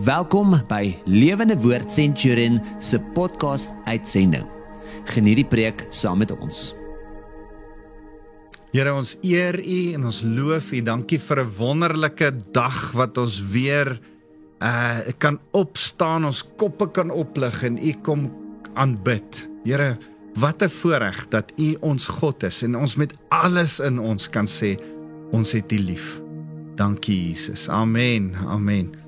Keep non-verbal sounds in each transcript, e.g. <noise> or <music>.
Welkom by Lewende Woord Centurion se podcast uitsending. Geniet die preek saam met ons. Here ons eer U en ons loof U. Dankie vir 'n wonderlike dag wat ons weer uh kan opstaan, ons koppe kan oplig en U kom aanbid. Here, wat 'n voorreg dat U ons God is en ons met alles in ons kan sê ons het U lief. Dankie Jesus. Amen. Amen.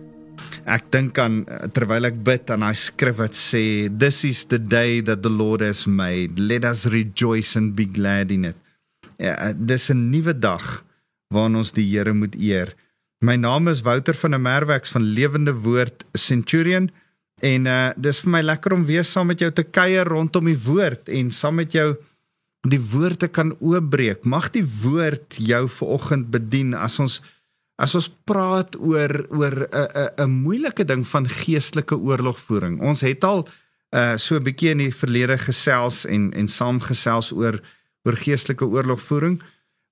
Ek dink aan terwyl ek bid aan daai skrif wat sê this is the day that the Lord has made let us rejoice and be glad in it. Ja, dis 'n nuwe dag waarin ons die Here moet eer. My naam is Wouter van der Merwe van Lewende Woord Centurion en uh dis vir my lekker om weer saam met jou te kuier rondom die woord en saam met jou die woord te kan oopbreek. Mag die woord jou vanoggend bedien as ons As ons praat oor oor 'n 'n 'n moeilike ding van geestelike oorlogvoering. Ons het al uh so 'n bietjie in die verlede gesels en en saamgesels oor oor geestelike oorlogvoering.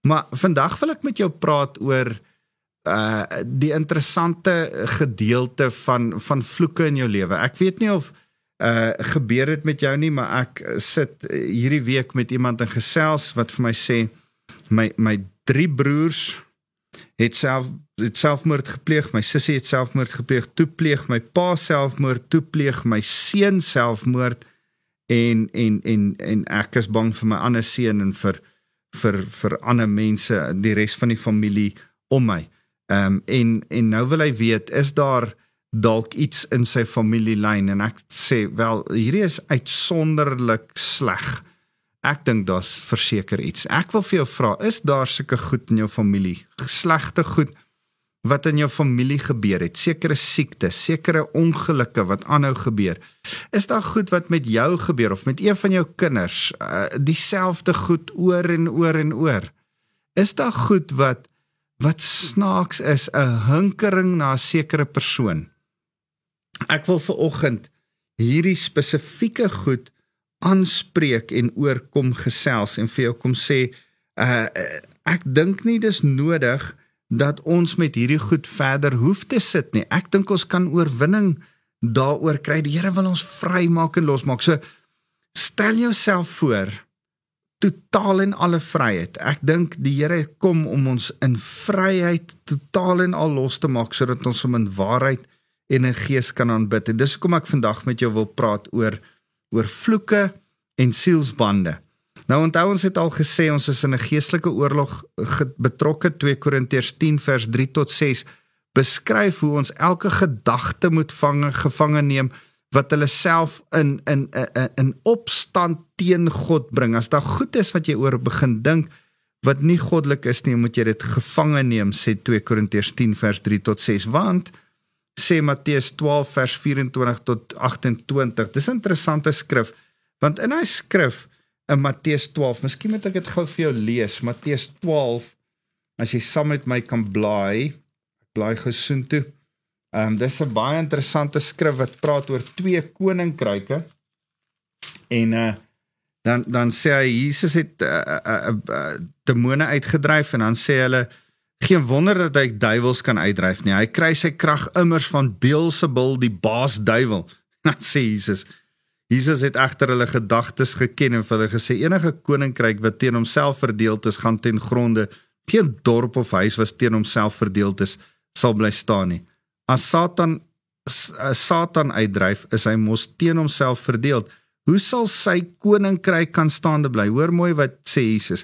Maar vandag wil ek met jou praat oor uh die interessante gedeelte van van vloeke in jou lewe. Ek weet nie of uh gebeur dit met jou nie, maar ek sit hierdie week met iemand in gesels wat vir my sê my my drie broers het self het selfmoord gepleeg, my sussie het selfmoord gepleeg, toe pleeg my pa selfmoord, toe pleeg my seun selfmoord en en en en ek is bang vir my ander seun en vir vir vir ander mense, die res van die familie om my. Ehm um, en en nou wil hy weet, is daar dalk iets in sy familielyn en ek sê wel, hierdie is uitsonderlik sleg. Ek dink daar's verseker iets. Ek wil vir jou vra, is daar sulke goed in jou familie? Slegte goed wat in jou familie gebeur het? Sekere siektes, sekere ongelukke wat aanhou gebeur. Is daar goed wat met jou gebeur of met een van jou kinders? Uh, Dieselfde goed oor en oor en oor. Is daar goed wat wat snaaks is, 'n hinkering na 'n sekere persoon? Ek wil vir oggend hierdie spesifieke goed aanspreek en oorkom gesels en vir jou kom sê uh ek dink nie dis nodig dat ons met hierdie goed verder hoef te sit nie. Ek dink ons kan oorwinning daaroor kry. Die Here wil ons vrymaak en losmaak. So stel jouself voor totaal en alle vryheid. Ek dink die Here kom om ons in vryheid totaal en al los te maak sodat ons hom in waarheid en in gees kan aanbid. En dis hoekom ek vandag met jou wil praat oor oor vloeke en sielsbande. Nou onthou ons het al gesê ons is in 'n geestelike oorlog betrokke 2 Korintiërs 10 vers 3 tot 6 beskryf hoe ons elke gedagte moet vange gevange neem wat hulle self in in in in opstand teen God bring. As daar goed is wat jy oor begin dink wat nie goddelik is nie, moet jy dit gevange neem sê 2 Korintiërs 10 vers 3 tot 6 want sê Matteus 12 vers 24 tot 28. Dis 'n interessante skrif want in hy skrif in Matteus 12, miskien moet ek dit gou vir jou lees. Matteus 12 as jy saam met my kan blaai. Ek blaai gesoen toe. Ehm um, dis 'n baie interessante skrif wat praat oor twee koninkryke. En uh dan dan sê hy Jesus het uh, uh, uh, uh, demone uitgedryf en dan sê hulle Geen wonder dat hy duiwels kan uitdryf nie. Hy kry sy krag immers van Beelzebul, die baas duiwel. <laughs> Dan sê Jesus. Jesus het egter hulle gedagtes geken en vir hulle gesê enige koninkryk wat teen homself verdeel is, gaan ten gronde. Geen dorp of huis wat teen homself verdeel is, sal bly staan nie. As Satan as Satan uitdryf, is hy mos teen homself verdeel. Hoe sal sy koninkryk kan staande bly? Hoor mooi wat sê Jesus.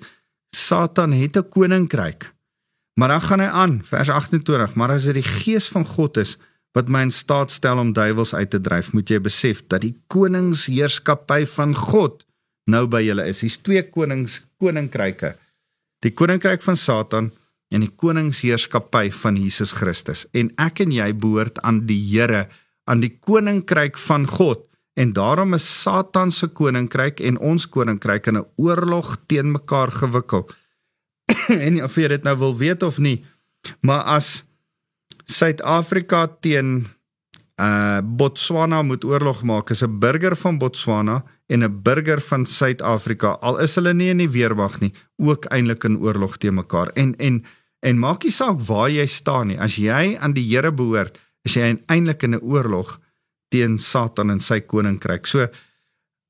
Satan het 'n koninkryk. Maar dan gaan hy aan, vers 28, maar as dit die gees van God is wat my in staat stel om duiwels uit te dryf, moet jy besef dat die koningsheerskappy van God nou by julle is. Hier's twee konings koninkryke. Die koninkryk van Satan en die koningsheerskappy van Jesus Christus. En ek en jy behoort aan die Here, aan die koninkryk van God. En daarom is Satan se koninkryk en ons koninkryk in 'n oorlog teen mekaar gewikkeld. <coughs> en of jy dit nou wil weet of nie, maar as Suid-Afrika teen uh Botswana moet oorlog maak, is 'n burger van Botswana en 'n burger van Suid-Afrika, al is hulle nie in die weermag nie, ook eintlik in oorlog te mekaar. En en en maak nie saak waar jy staan nie, as jy aan die Here behoort, is jy eintlik in 'n oorlog teen Satan en sy koninkryk. So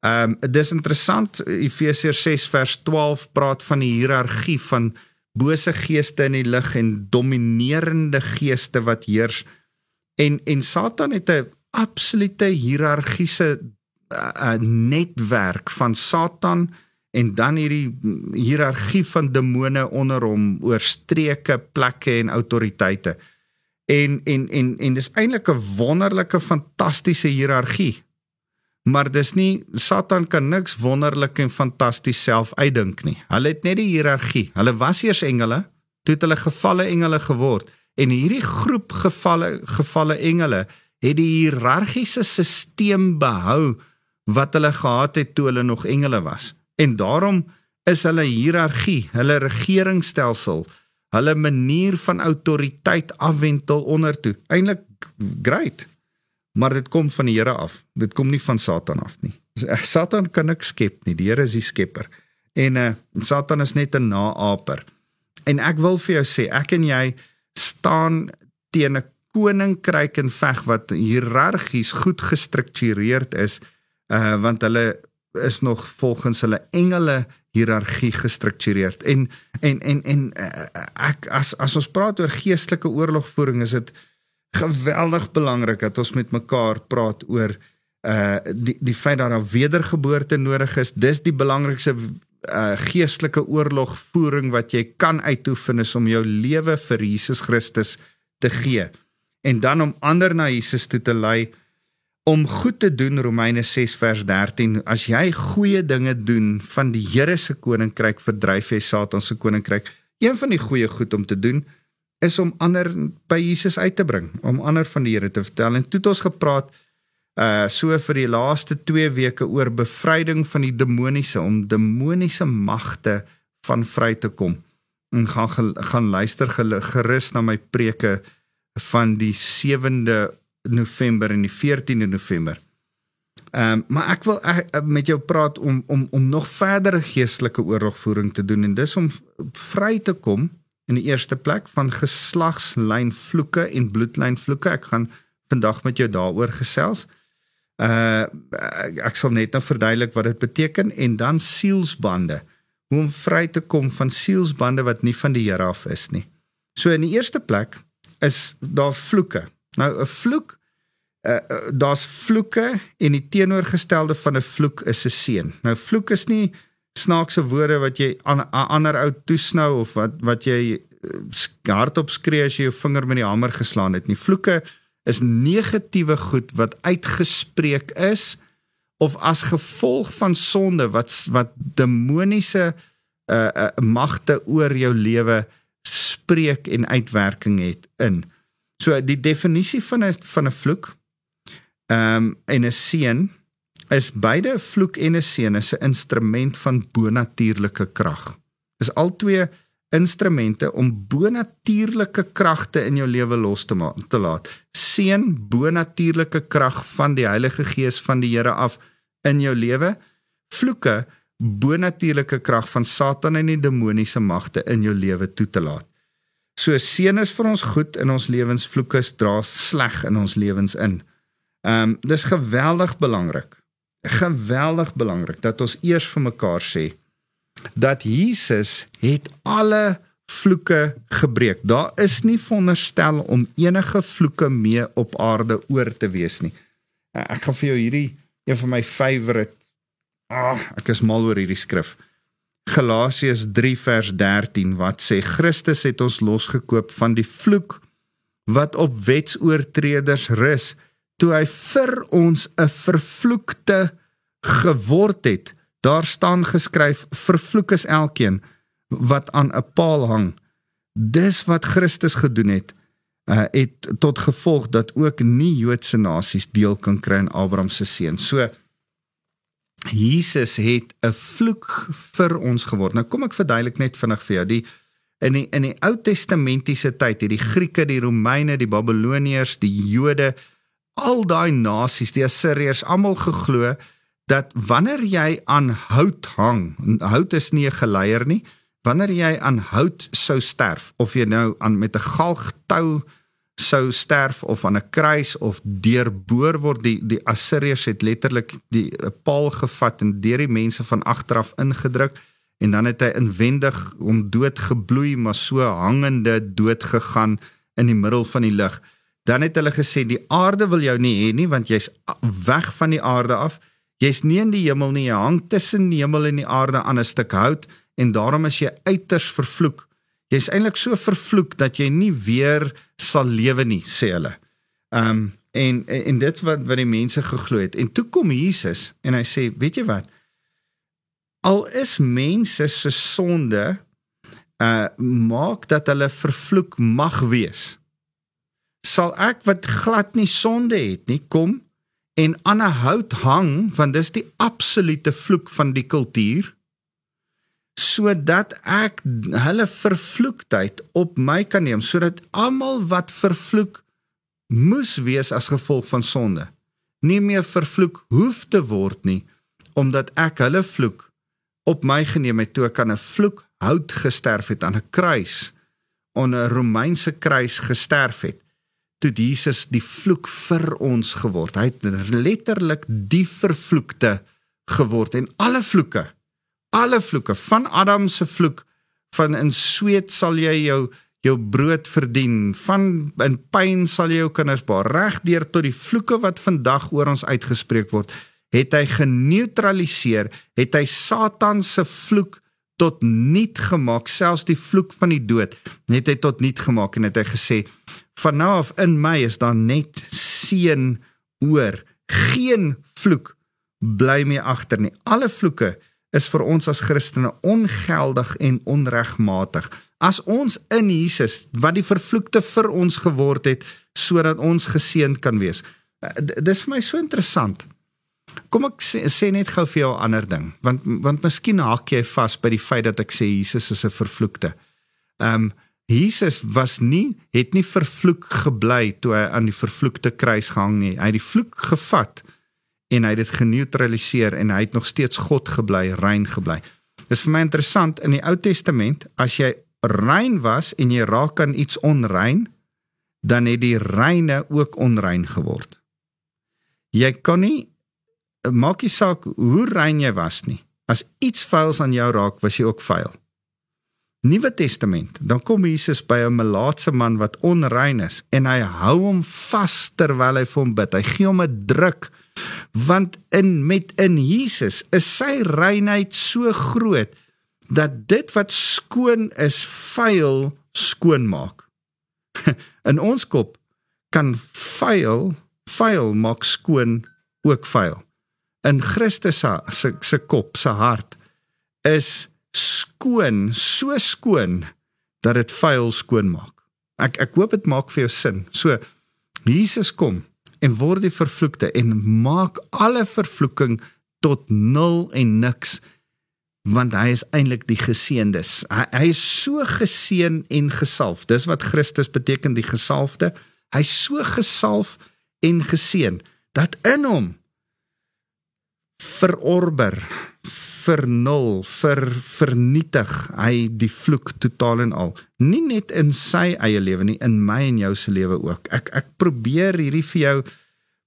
ehm um, dis interessant Efesiërs 6 vers 12 praat van die hiërargie van bose geeste in die lig en dominerende geeste wat heers. En en Satan het 'n absolute hiërargiese uh, netwerk van Satan en dan hierdie hiërargie van demone onder hom oor streke, plekke en autoriteite. En en en en dis eintlik 'n wonderlike fantastiese hiërargie. Maar dis nie Satan kan niks wonderlik en fantasties self uitdink nie. Hulle het net die hiërargie. Hulle was eers engele, toe het hulle gevalle engele geword en hierdie groep gevalle gevalle engele het die hiërargiese stelsel behou wat hulle gehad het toe hulle nog engele was. En daarom is hulle hiërargie, hulle regeringsstelsel, hulle manier van autoriteit afwentel ondertoe. Eintlik great. Maar dit kom van die Here af. Dit kom nie van Satan af nie. Satan kan niks skep nie. Die Here is die skepper. En uh Satan is net 'n naaper. En ek wil vir jou sê, ek en jy staan teen 'n koninkryk en veg wat hiërargies goed gestruktureerd is uh want hulle is nog volgens hulle engele hiërargie gestruktureerd en en en en uh, ek as as ons praat oor geestelike oorlogvoering is dit geweldig belangrik dat ons met mekaar praat oor uh die die feit dat daar wedergeboorte nodig is. Dis die belangrikste uh geestelike oorlogvoering wat jy kan uitoefen is om jou lewe vir Jesus Christus te gee. En dan om ander na Jesus toe te lei om goed te doen Romeine 6 vers 13 as jy goeie dinge doen van die Here se koninkryk verdryf jy Satan se koninkryk. Een van die goeie goed om te doen is om ander by Jesus uit te bring om ander van die Here te vertel en toe het ons gepraat uh so vir die laaste 2 weke oor bevryding van die demoniese om demoniese magte van vry te kom en gaan gaan luister gerus na my preke van die 7de November en die 14de November. Ehm um, maar ek wil ek, met jou praat om om om nog verdere geestelike oorlogvoering te doen en dis om vry te kom in die eerste plek van geslagslyn vloeke en bloedlyn vloeke. Ek gaan vandag met jou daaroor gesels. Uh ek, ek sal net nou verduidelik wat dit beteken en dan sielsbande. Hoe om vry te kom van sielsbande wat nie van die Here af is nie. So in die eerste plek is daar vloeke. Nou 'n vloek uh, daar's vloeke en die teenoorgestelde van 'n vloek is 'n seën. Nou vloek is nie snaakse woorde wat jy aan 'n ander ou toesnou of wat wat jy uh, hardop skree as jy jou vinger met die hamer geslaan het nie. Vloeke is negatiewe goed wat uitgespreek is of as gevolg van sonde wat wat demoniese uh, uh magte oor jou lewe spreek en uitwerking het in. So die definisie van 'n van 'n vloek ehm um, en 'n seën is beide 'n vloek en 'n seën is 'n instrument van bonatuurlike krag. Is albei instrumente om bonatuurlike kragte in jou lewe los te maak te laat. Seën bonatuurlike krag van die Heilige Gees van die Here af in jou lewe. Vloeke bonatuurlike krag van Satan en die demoniese magte in jou lewe toe te laat. So seën is vir ons goed in ons lewens, vloeke dra sleg in ons lewens in. Ehm um, dis geweldig belangrik. Geweldig belangrik dat ons eers vir mekaar sê dat Jesus het alle vloeke gebreek. Daar is nie veronderstel om enige vloeke mee op aarde oor te wees nie. Eh, ek gaan vir jou hierdie een van my favourite Ah, ek is mal oor hierdie skrif. Galasiërs 3 vers 13 wat sê Christus het ons losgekoop van die vloek wat op wetsoortreders rus toe hy vir ons 'n vervloekte geword het. Daar staan geskryf vervloek is elkeen wat aan 'n paal hang. Dis wat Christus gedoen het. Uh, het tot gevolg dat ook nie Joodse nasies deel kan kry in Abraham se seun. So Jesus het 'n vloek vir ons geword. Nou kom ek verduidelik net vinnig vir jou. Die in die in die Ou Testamentiese tyd het die Grieke, die Romeine, die Babiloniërs, die Jode, al daai nasies, die Assiriërs almal geglo dat wanneer jy aan hout hang, hout is nie 'n geleier nie, wanneer jy aan hout sou sterf of jy nou aan met 'n galgtou sou sterf of aan 'n kruis of deurboor word die die Assiriërs het letterlik die paal gevat en deur die mense van agteraf ingedruk en dan het hy inwendig om dood gebloei maar so hangende dood gegaan in die middel van die lug. Dan het hulle gesê die aarde wil jou nie hê nie want jy's weg van die aarde af jy's nie in die hemel nie jy hang tussen die hemel en die aarde aan 'n stuk hout en daarom is jy uiters vervloek. Jy's eintlik so vervloek dat jy nie weer sal lewe nie sê hulle. Ehm um, en en dit wat wat die mense geglo het. En toe kom Jesus en hy sê weet jy wat? Al is mense se sonde uh maak dat hulle vervloek mag wees sal ek wat glad nie sonde het nie kom en aan 'n hout hang want dis die absolute vloek van die kultuur sodat ek hulle vervloektheid op my kan neem sodat almal wat vervloek moes wees as gevolg van sonde. Nie meer vervloek hoef te word nie omdat ek hulle vloek op my geneem het toe ek aan 'n vloek hout gesterf het aan 'n kruis on 'n Romeinse kruis gesterf het toe Jesus die vloek vir ons geword. Hy het letterlik die vervloekte geword en alle vloeke alle vloeke van Adam se vloek van in sweet sal jy jou jou brood verdien van in pyn sal jy jou kinders baar. Regdeur tot die vloeke wat vandag oor ons uitgespreek word het hy geneutraliseer het hy satan se vloek tot niet gemaak selfs die vloek van die dood het hy tot niet gemaak en het hy gesê van nou af in my is daar net seën oor geen vloek bly meer agter nie alle vloeke is vir ons as Christene ongeldig en onregmatig. As ons in Jesus wat die vervloekte vir ons geword het sodat ons geseën kan wees. Eh, dis vir my so interessant. Kom ek sê, sê net gou vir jou 'n ander ding, want want miskien haak jy vas by die feit dat ek sê Jesus is 'n vervloekte. Ehm um, Jesus was nie het nie vervloek gebly toe hy aan die vervloekte kruis gehang nie. Hy het die vloek gevat en hy het dit geneutraliseer en hy het nog steeds God gebly, rein gebly. Dis vir my interessant in die Ou Testament, as jy rein was en jy raak aan iets onrein, dan het die reine ook onrein geword. Jy kan nie maak nie saak hoe rein jy was nie. As iets vuils aan jou raak, was jy ook vuil. Nuwe Testament, dan kom Jesus by 'n melaatse man wat onrein is en hy hou hom vas terwyl hy vir hom bid. Hy gee hom 'n druk want in met in Jesus is sy reinheid so groot dat dit wat skoon is vuil skoon maak. <laughs> In ons kop kan vuil vuil maak skoon ook vuil. In Christus se se kop, se hart is skoon, so skoon dat dit vuil skoon maak. Ek ek hoop dit maak vir jou sin. So Jesus kom en word die vervloekte en maak alle vervloeking tot nul en niks want hy is eintlik die geseëndes. Hy, hy is so geseën en gesalf. Dis wat Christus beteken die gesalfde. Hy's so gesalf en geseën dat in hom verorber vir nul vir vernietig hy die vloek totaal en al. Nie net in sy eie lewe nie in my en jou se lewe ook. Ek ek probeer hierdie vir jou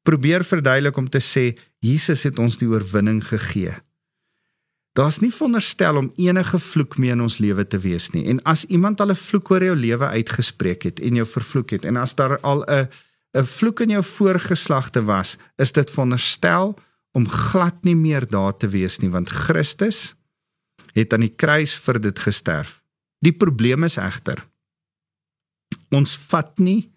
probeer verduidelik om te sê Jesus het ons die oorwinning gegee. Daar's nie veronderstel om enige vloek meer in ons lewe te wees nie. En as iemand al 'n vloek oor jou lewe uitgespreek het en jou vervloek het en as daar al 'n 'n vloek in jou voorgeslagte was is dit veronderstel om glad nie meer daar te wees nie want Christus het aan die kruis vir dit gesterf. Die probleem is egter ons vat nie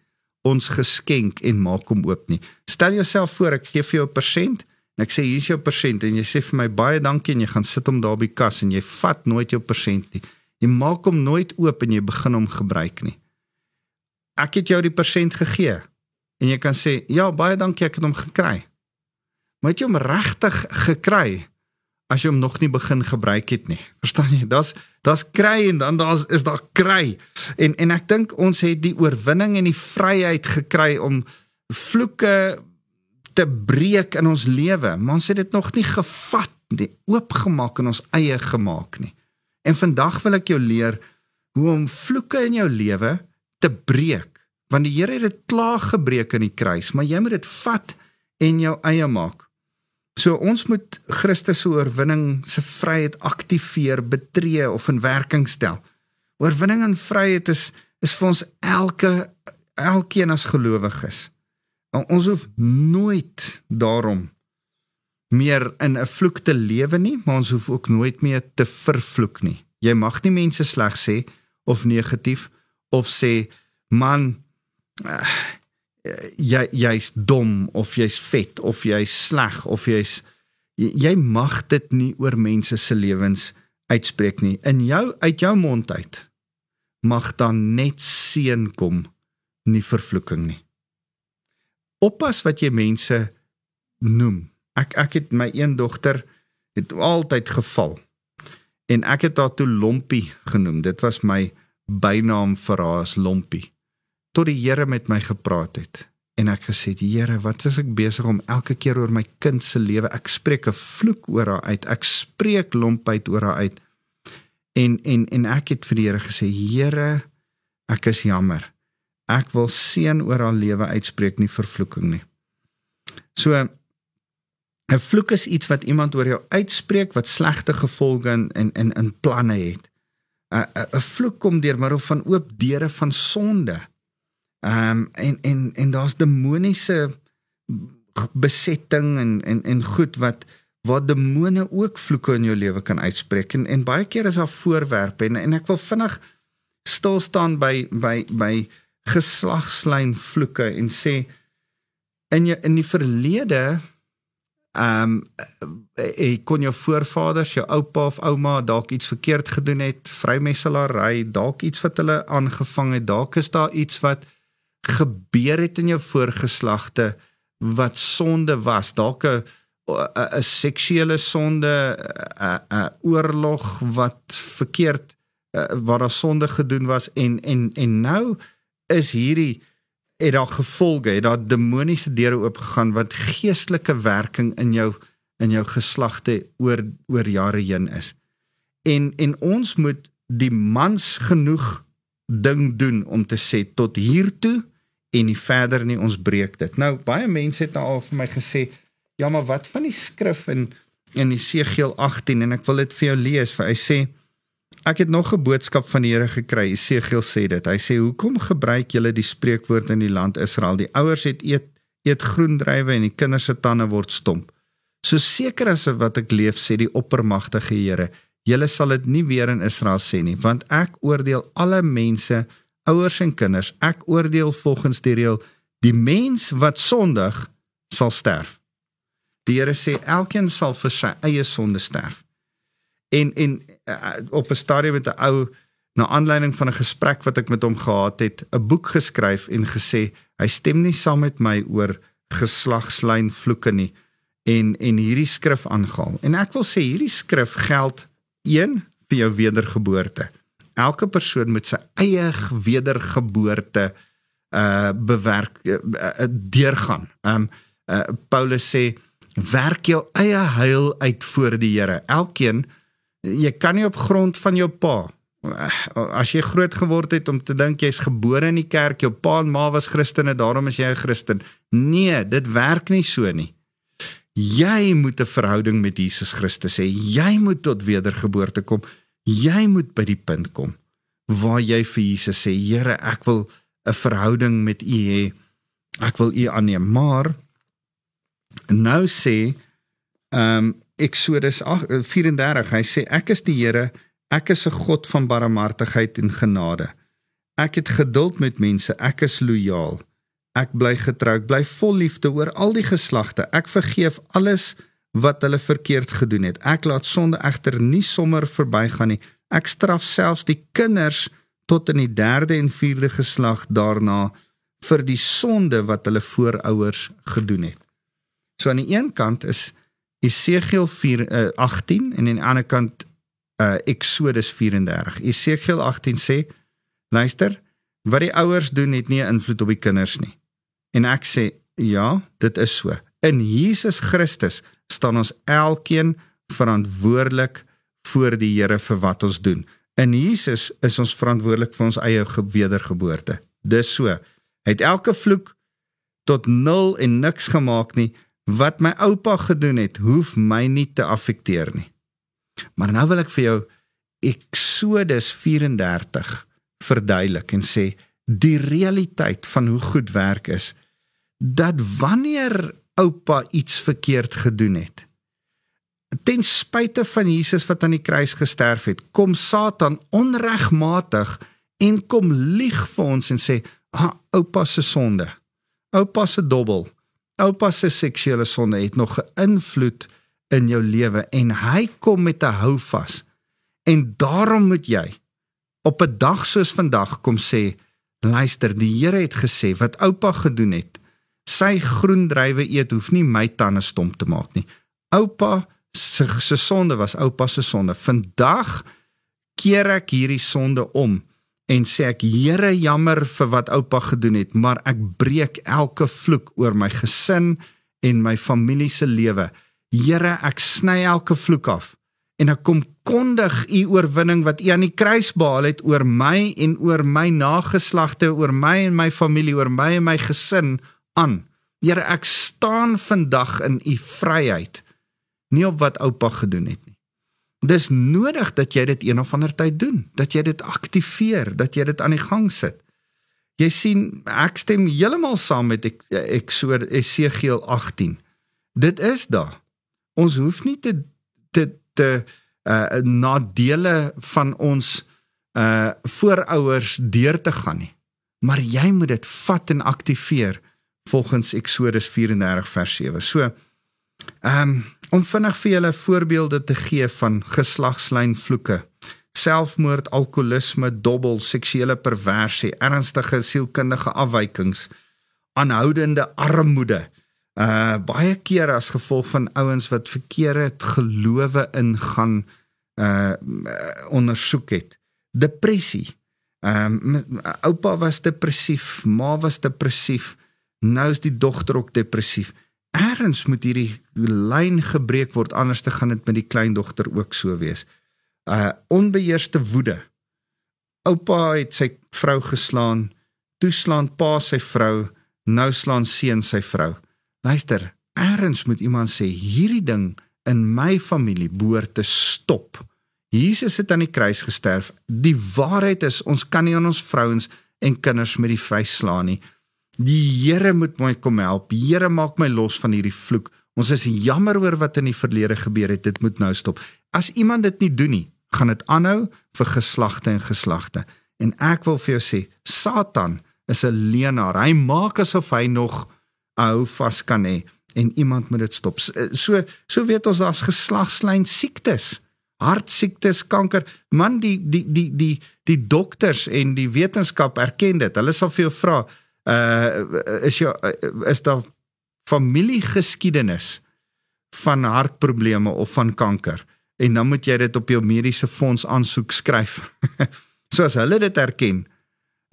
ons geskenk en maak hom oop nie. Stel jouself voor ek gee vir jou 'n persent en ek sê hier is jou persent en jy sê vir my baie dankie en jy gaan sit hom daar by kas en jy vat nooit jou persent nie. Jy maak hom nooit oop en jy begin hom gebruik nie. Ek het jou die persent gegee en jy kan sê ja baie dankie ek het hom gekry maar het jy hom regtig gekry as jy hom nog nie begin gebruik het nie. Verstaan jy? Daar's daar's kry en dan daar's is daar kry. En en ek dink ons het die oorwinning en die vryheid gekry om vloeke te breek in ons lewe, maar ons het dit nog nie gevat nie, oopgemaak en ons eie gemaak nie. En vandag wil ek jou leer hoe om vloeke in jou lewe te breek want die Here het dit klaar gebreek in die kruis, maar jy moet dit vat en jou eie maak. So ons moet Christus se oorwinning se vryheid aktiveer, betree of in werking stel. Oorwinning en vryheid is is vir ons elke elkeen as gelowiges. Ons hoef nooit daarom meer in 'n vloek te lewe nie, maar ons hoef ook nooit meer te vervloek nie. Jy mag nie mense sleg sê of negatief of sê man uh, jy jy's dom of jy's vet of jy's sleg of jy's jy, jy mag dit nie oor mense se lewens uitspreek nie. In jou uit jou mond uit mag dan net seën kom, nie vervloeking nie. Oppas wat jy mense noem. Ek ek het my een dogter het altyd geval. En ek het haar toe Lompie genoem. Dit was my bynaam vir haar as Lompie. Tot die Here met my gepraat het en ek gesê het Here, wat is ek besig om elke keer oor my kind se lewe ek spreek 'n vloek oor haar uit. Ek spreek lompheid oor haar uit. En en en ek het vir die Here gesê, Here, ek is jammer. Ek wil seën oor haar lewe uitspreek, nie vervloeking nie. So 'n vloek is iets wat iemand oor jou uitspreek wat slegte gevolge in in in, in planne het. 'n 'n vloek kom deur middel van oop deure van sonde. Ehm um, en en en daar's demoniese besetting en en en goed wat wat demone ook vloeke in jou lewe kan uitspreek. En en baie keer is daar voorwerpe en en ek wil vinnig stil staan by by by geslagslyn vloeke en sê in jou in die verlede ehm um, ek kon jou voorvaders, jou oupa of ouma dalk iets verkeerd gedoen het, vrymesselary, dalk iets wat hulle aangevang het, dalk is daar iets wat gebeur het in jou voorgeslagte wat sonde was, dalk 'n 'n seksuele sonde, 'n oorlog wat verkeerd waar daar sonde gedoen was en en en nou is hierdie het daar gevolge, het daar demoniese deure oopgegaan wat geestelike werking in jou in jou geslagte oor oor jare heen is. En en ons moet die mans genoeg ding doen om te sê tot hier toe en nie verder nie ons breek dit. Nou baie mense het nou al vir my gesê, ja maar wat van die skrif in in Esegiel 18 en ek wil dit vir jou lees vir hy sê ek het nog 'n boodskap van die Here gekry. Esegiel sê dit. Hy sê hoekom gebruik julle die spreekwoord in die land Israel? Die ouers het eet eet groen druiwe en die kinders se tande word stomp. So seker as wat ek leef sê die oppermagtige Here, julle sal dit nie weer in Israel sê nie, want ek oordeel alle mense ouers en kinders, ek oordeel volgens die reël, die mens wat sondig sal sterf. Die Here sê elkeen sal vir sy eie sonde sterf. En en uh, op 'n stadium met 'n ou na aanleiding van 'n gesprek wat ek met hom gehad het, 'n boek geskryf en gesê hy stem nie saam met my oor geslagslyn vloeke nie en en hierdie skrif aangehaal. En ek wil sê hierdie skrif geld een vir jou wedergeboorte elke persoon met sy eie wedergeboorte uh bewerk uh, uh, deurgaan. Um uh, Paulus sê werk jou eie heil uit voor die Here. Elkeen jy kan nie op grond van jou pa as jy groot geword het om te dink jy's gebore in die kerk, jou pa en ma was Christene, daarom is jy 'n Christen. Nee, dit werk nie so nie. Jy moet 'n verhouding met Jesus Christus hê. Jy moet tot wedergeboorte kom. Jy moet by die punt kom waar jy vir Jesus sê, Here, ek wil 'n verhouding met U hê. Ek wil U aanneem. Maar nou sê ehm um, Exodus 34, hy sê ek is die Here, ek is 'n God van barmhartigheid en genade. Ek het geduld met mense, ek is lojaal. Ek bly getrou, ek bly vol liefde oor al die geslagte. Ek vergeef alles wat hulle verkeerd gedoen het. Ek laat sonde egter nie sommer verbygaan nie. Ek straf selfs die kinders tot in die 3de en 4de geslag daarna vir die sonde wat hulle voorouers gedoen het. So aan die een kant is Esegiel 4 uh, 18 en aan die ander kant uh, Exodus 34. Esegiel 18 sê: Luister, wat die ouers doen het nie 'n invloed op die kinders nie. En ek sê, ja, dit is so. In Jesus Christus staan ons elkeen verantwoordelik voor die Here vir wat ons doen. In Jesus is ons verantwoordelik vir ons eie wedergeboorte. Dis so. Hy het elke vloek tot nul en niks gemaak nie. Wat my oupa gedoen het, hoef my nie te affekteer nie. Maar nou wil ek vir jou Eksodus 34 verduidelik en sê die realiteit van hoe goed werk is dat wanneer oupa iets verkeerd gedoen het. Ten spyte van Jesus wat aan die kruis gesterf het kom Satan onregmatig en kom lieg vir ons en sê ah, oupa se sonde. Oupa se dobbel. Oupa se seksuele sonde het nog 'n invloed in jou lewe en hy kom met 'n houvas. En daarom moet jy op 'n dag soos vandag kom sê luister die Here het gesê wat oupa gedoen het sy groen druiwe eet hoef nie my tande stomp te maak nie. Oupa se se sonde was oupa se sonde. Vandag keer ek hierdie sonde om en sê ek Here jammer vir wat oupa gedoen het maar ek breek elke vloek oor my gesin en my familie se lewe. Here ek sny elke vloek af en ek kom kondig u oorwinning wat u aan die kruis behaal het oor my en oor my nageslagte oor my en my familie oor my en my gesin aan Here ek staan vandag in u vryheid nie op wat oupa gedoen het nie Dis nodig dat jy dit een of ander tyd doen, dat jy dit aktiveer, dat jy dit aan die gang sit. Jy sien, ek stem heeltemal saam met ek ek so Esegiel 18. Dit is daar. Ons hoef nie te te te uh nadele van ons uh voorouers deur te gaan nie. Maar jy moet dit vat en aktiveer volgens Eksodus 34 vers 7. So ehm um, om vinnig vir julle voorbeelde te gee van geslagslyn vloeke. Selfmoord, alkoholisme, dobbel, seksuele perversie, ernstige sielkundige afwykings, aanhoudende armoede. Uh baie keer as gevolg van ouens wat verkeerde gelowe ingaan uh ondersoek het. Depressie. Ehm um, oupa was depressief, ma was depressief. Nou is die dogter ook depressief. Eerens moet hierdie lyn gebreek word anders te gaan dit met die kleindogter ook so wees. Uh onbeheerste woede. Oupa het sy vrou geslaan, toeslaan pa sy vrou, nou slaan seun sy vrou. Luister, eerens moet iemand sê hierdie ding in my familie behoort te stop. Jesus het aan die kruis gesterf. Die waarheid is ons kan nie aan ons vrouens en kinders met die vuis slaan nie. Die Here moet my kom help. Die Here maak my los van hierdie vloek. Ons is jammer oor wat in die verlede gebeur het. Dit moet nou stop. As iemand dit nie doen nie, gaan dit aanhou vir geslagte en geslagte. En ek wil vir jou sê, Satan is 'n leenaar. Hy maak asof hy nog hou vas kan hê en iemand moet dit stop. So so weet ons daar's geslagslyn siektes. Hartsiektes, kanker. Man, die die die die die dokters en die wetenskap erken dit. Hulle sal vir jou vra, uh is jou uh, is daar familiegeskiedenis van hartprobleme of van kanker en dan moet jy dit op jou mediese fonds aansoek skryf. <laughs> so as hulle dit erken,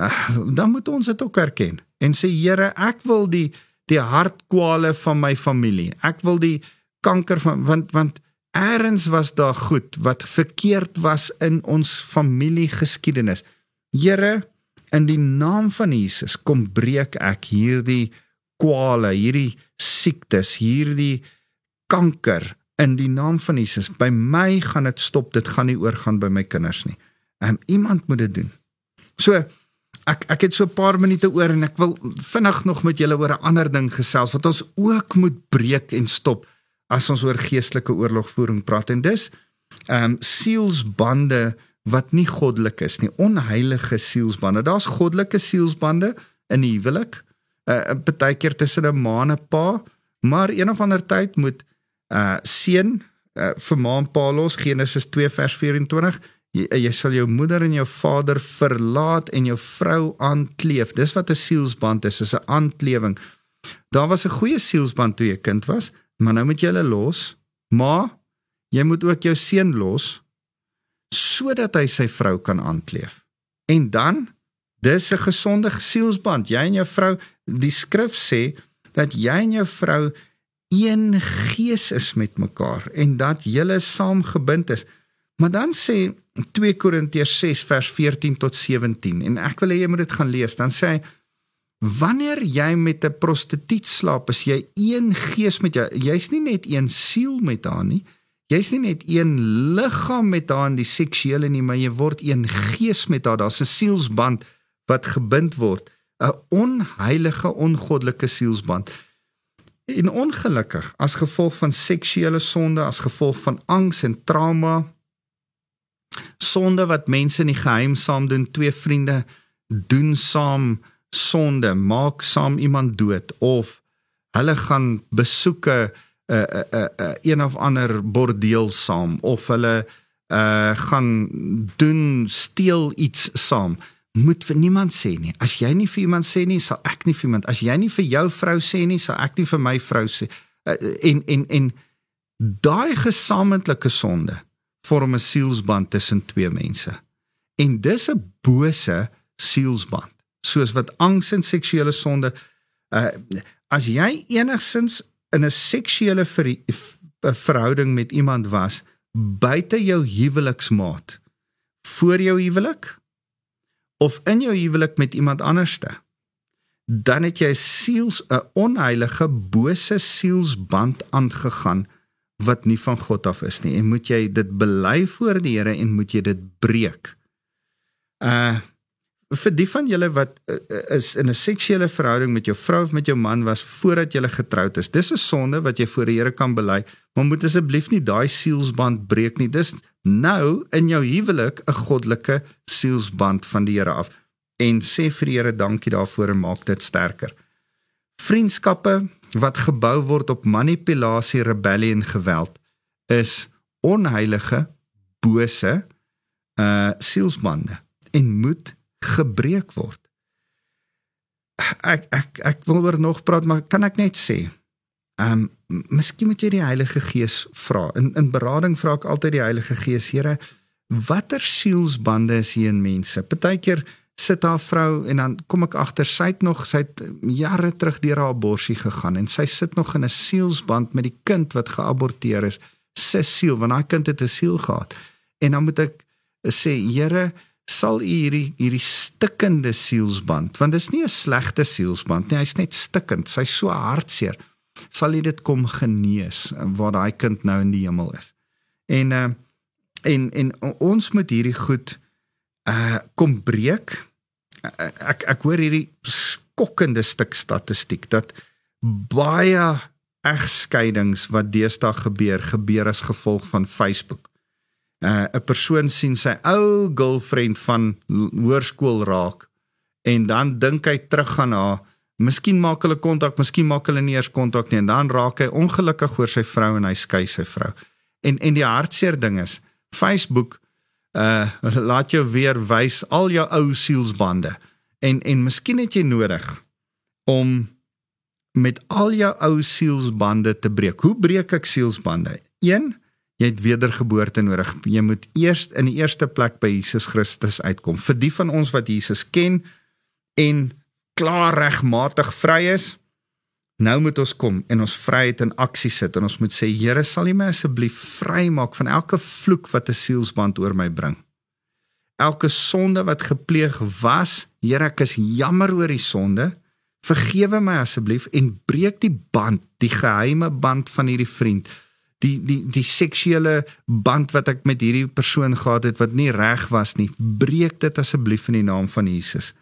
uh, dan moet ons dit ook erken en sê Here, ek wil die die hartkwale van my familie. Ek wil die kanker van want want eers was daar goed wat verkeerd was in ons familiegeskiedenis. Here, In die naam van Jesus kom breek ek hierdie kwale, hierdie siektes, hierdie kanker in die naam van Jesus. By my gaan dit stop. Dit gaan nie oorgaan by my kinders nie. Ehm um, iemand moet dit doen. So ek ek het so 'n paar minute oor en ek wil vinnig nog met julle oor 'n ander ding gesels wat ons ook moet breek en stop as ons oor geestelike oorlogvoering praat en dis ehm um, sielsbande wat nie goddelik is nie, onheilige sielsbande. Daar's goddelike sielsbande in huwelik. 'n uh, Partykeer tussen 'n ma en 'n pa, maar een of ander tyd moet 'n uh, seun uh, vir ma en pa los Genesis 2 vers 24. Jy, jy sal jou moeder en jou vader verlaat en jou vrou aankleef. Dis wat 'n sielsband is, is 'n aanklewing. Daar was 'n goeie sielsband toe jy kind was, maar nou moet jy hulle los. Ma, jy moet ook jou seun los sodat hy sy vrou kan aankleef. En dan dis 'n gesonde sielsband. Jy en jou vrou, die skrif sê dat jy en jou vrou een gees is met mekaar en dat julle saamgebind is. Maar dan sê 2 Korintiërs 6 vers 14 tot 17 en ek wil hê jy moet dit gaan lees. Dan sê hy Wanneer jy met 'n prostituut slaap, is jy een gees met jou. Jy's nie net een siel met haar nie. Jy's nie net een liggaam met haar in die seksuele nie, maar jy word een gees met haar. Daar's 'n sielsband wat gebind word, 'n onheilige, ongoddelike sielsband. En ongelukkig as gevolg van seksuele sonde, as gevolg van angs en trauma, sonde wat mense in die geheim saam doen, twee vriende doen saam sonde, maak saam iemand dood of hulle gaan besoeke 'n uh, 'n uh, 'n uh, een of ander bordeel saam of hulle uh gaan doen steel iets saam. Moet vir niemand sê nie. As jy nie vir iemand sê nie sal ek nie vir iemand as jy nie vir jou vrou sê nie sal ek nie vir my vrou sê. Uh, en en en daai gesamentlike sonde vorm 'n sielsband tussen twee mense. En dis 'n bose sielsband soos wat angs en seksuele sonde uh as jy enigsins in 'n seksuele ver, verhouding met iemand was buite jou huweliksmaat voor jou huwelik of in jou huwelik met iemand anderste dan het jy siels 'n onheilige bose sielsband aangegaan wat nie van God af is nie en moet jy dit bely voor die Here en moet jy dit breek. Uh vir die van julle wat uh, is in 'n seksuele verhouding met jou vrou of met jou man was voordat julle getroud is. Dis 'n sonde wat jy voor die Here kan bely, maar moet asseblief nie daai sielsband breek nie. Dis nou in jou huwelik 'n goddelike sielsband van die Here af en sê vir die Here dankie daarvoor en maak dit sterker. Vriendskappe wat gebou word op manipulasie, rebellie en geweld is onheilige, bose uh sielsbande en moet gebreek word. Ek ek ek wil oor nog praat, maar kan ek net sê, ehm um, miskien moet jy die Heilige Gees vra. In in berading vra ek altyd die Heilige Gees, Here, watter sielsbande is hier in mense? Partykeer sit haar vrou en dan kom ek agter sy het nog sy het jare terug deur haar abortus gegaan en sy sit nog in 'n sielsband met die kind wat geaborteer is. Sy siel, want haar kind het 'n siel gehad. En dan moet ek sê, Here, sal u hierdie hierdie stikkende sielsband want dit is nie 'n slegte sielsband nie hy's net stikkend sy's so hartseer sal u dit kom genees waar daai kind nou in die hemel is. En uh, en en ons moet hierdie goed uh kom breek. Ek ek hoor hierdie skokkende stuk statistiek dat baie egskeidings wat deesdae gebeur gebeur as gevolg van Facebook uh, 'n persoon sien sy ou girlfriend van hoërskool raak en dan dink hy terug aan haar. Miskien maak hulle kontak, miskien maak hulle nie eers kontak nie en dan raak hy ongelukkig oor sy vrou en hy skei sy vrou. En en die hartseer ding is, Facebook uh <laughs> laat jou weer wys al jou ou sielsbande. En en miskien het jy nodig om met al jou ou sielsbande te breek. Hoe breek ek sielsbande? 1 jy het wedergeboorte nodig. Jy moet eers in die eerste plek by Jesus Christus uitkom. Vir die van ons wat Jesus ken en klaar regmatig vry is, nou moet ons kom en ons vryheid in aksie sit en ons moet sê Here, sal U my asseblief vrymaak van elke vloek wat 'n sielsband oor my bring. Elke sonde wat gepleeg was, Here, ek is jammer oor die sonde. Vergewe my asseblief en breek die band, die geheime band van hierdie vriend die die die seksuele band wat ek met hierdie persoon gehad het wat nie reg was nie breek dit asseblief in die naam van Jesus.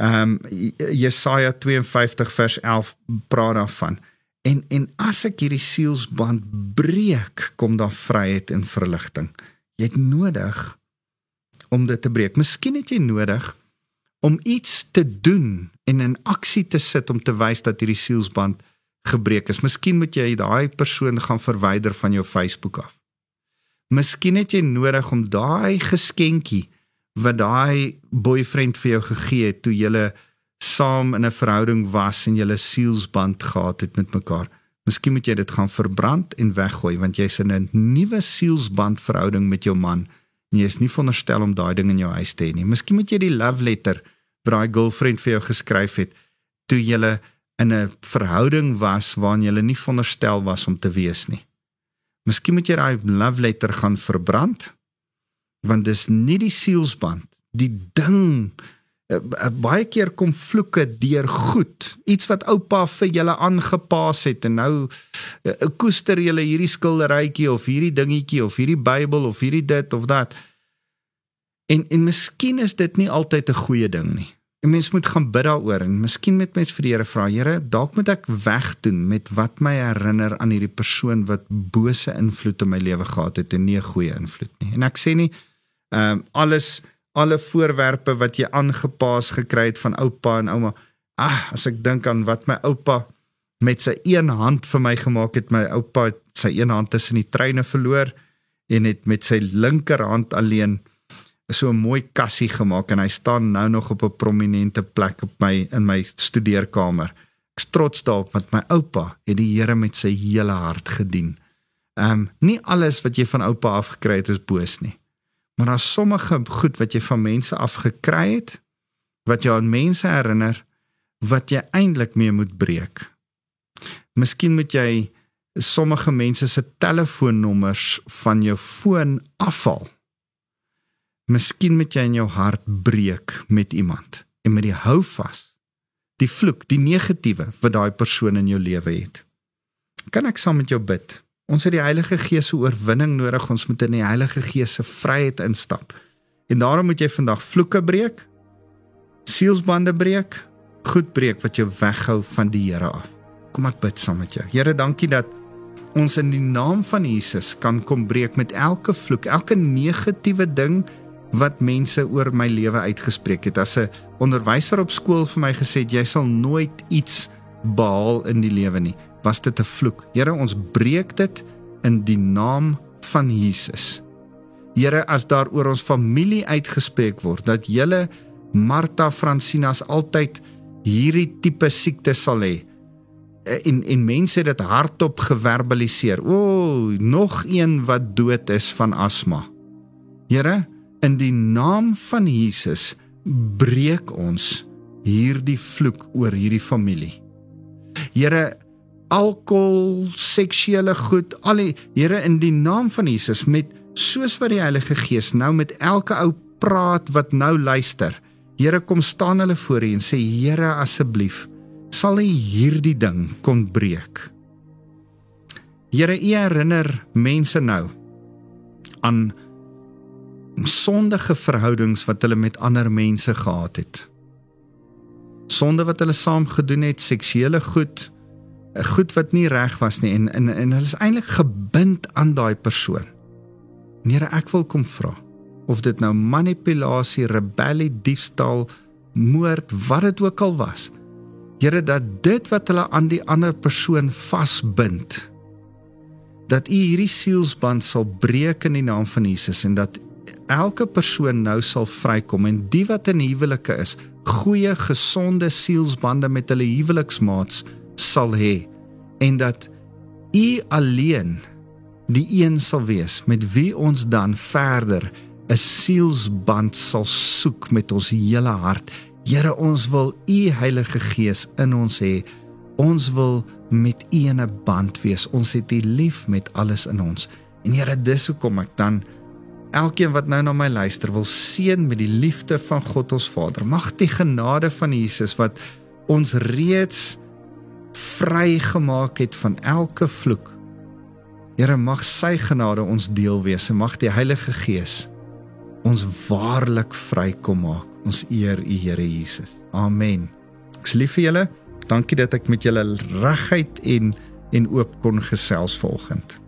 Ehm um, Jesaja 52 vers 11 praat daarvan. En en as ek hierdie sielsband breek, kom daar vryheid en verligting. Jy het nodig om dit te breek. Miskien het jy nodig om iets te doen en in aksie te sit om te wys dat hierdie sielsband gebreek is. Miskien moet jy daai persoon gaan verwyder van jou Facebook af. Miskien het jy nodig om daai geskenkie wat daai boyfriend vir jou gegee het toe julle saam in 'n verhouding was en julle sielsband gehad het met mekaar. Miskien moet jy dit gaan verbrand en weggooi want jy's in 'n nuwe sielsband verhouding met jou man en jy is nie veronderstel om daai ding in jou huis te hê nie. Miskien moet jy die love letter wat daai girlfriend vir jou geskryf het toe julle in 'n verhouding was waarin jy nie veronderstel was om te wees nie. Miskien moet jy daai love letter gaan verbrand want dis nie die sielsband, die ding baie keer kom vloeke deur goed. Iets wat oupa vir julle aangepas het en nou uh, koester julle hierdie skilderytjie of hierdie dingetjie of hierdie Bybel of hierdie dit of dat. En en miskien is dit nie altyd 'n goeie ding nie. 'n Mens moet gaan bid daaroor en miskien met mens vir die Here vra, Here, dalk moet ek wegdoen met wat my herinner aan hierdie persoon wat bose invloed in my lewe gehad het en nie 'n goeie invloed nie. En ek sê nie ehm um, alles alle voorwerpe wat jy aangepas gekry het van oupa en ouma. Ah, as ek dink aan wat my oupa met sy een hand vir my gemaak het, my oupa het sy een hand tussen die treine verloor en het met sy linkerhand alleen so 'n mooi kassie gemaak en hy staan nou nog op 'n prominente plek op my in my studeerkamer. Ek's trots daarop want my oupa het die Here met sy hele hart gedien. Ehm um, nie alles wat jy van oupa afgekry het is boos nie. Maar daar's sommige goed wat jy van mense afgekry het wat jou aan mense herinner wat jy eintlik mee moet breek. Miskien moet jy sommige mense se telefoonnommers van jou foon afhaal. Miskien moet jy in jou hart breek met iemand en met die hou vas. Die vloek, die negatiewe wat daai persoon in jou lewe het. Kan ek saam met jou bid? Ons het die Heilige Gees se oorwinning nodig. Ons moet in die Heilige Gees se vryheid instap. En daarom moet jy vandag vloeke breek, sielsbande breek, goed breek wat jou weghou van die Here af. Kom ek bid saam met jou. Here, dankie dat ons in die naam van Jesus kan kom breek met elke vloek, elke negatiewe ding wat mense oor my lewe uitgespreek het. As 'n onderwyser op skool vir my gesê het jy sal nooit iets behaal in die lewe nie was dit 'n vloek. Here, ons breek dit in die naam van Jesus. Here, as daar oor ons familie uitgespreek word dat julle Martha Francinas altyd hierdie tipe siekte sal hê eh, en en mense dit hardop geverbaliseer. O, oh, nog een wat dood is van asma. Here, in die naam van Jesus breek ons hierdie vloek oor hierdie familie. Here, alkohol, seksuele goed, al die Here in die naam van Jesus met soos wat die Heilige Gees nou met elke ou praat wat nou luister. Here kom staan hulle voor U en sê Here asseblief sal U hierdie ding kon breek. Here U herinner mense nou aan sondige verhoudings wat hulle met ander mense gehad het. Sonde wat hulle saam gedoen het, seksuele goed, 'n goed wat nie reg was nie en en en hulle is eintlik gebind aan daai persoon. Here, ek wil kom vra of dit nou manipulasie, rebellie, diefstal, moord, wat dit ook al was. Here, dat dit wat hulle aan die ander persoon vasbind, dat U hierdie sielsband sal breek in die naam van Jesus en dat elke persoon nou sal vrykom en die wat in huwelike is, goeie gesonde sielsbande met hulle huweliksmaats sal hê en dat U alleen die een sal wees met wie ons dan verder 'n sielsband sal soek met ons hele hart. Here, ons wil U Heilige Gees in ons hê. Ons wil met U 'n band wees. Ons het U lief met alles in ons. En Here, dis hoekom ek dan elkeen wat nou na my luister wil seën met die liefde van God ons Vader. Mag die genade van Jesus wat ons reeds vrygemaak het van elke vloek. Here mag sy genade ons deel wees en mag die Heilige Gees ons waarlik vrykom maak. Ons eer U Here Jesus. Amen. Ek's lief vir julle. Dankie dat ek met julle regheid en en oop kon gesels vanoggend.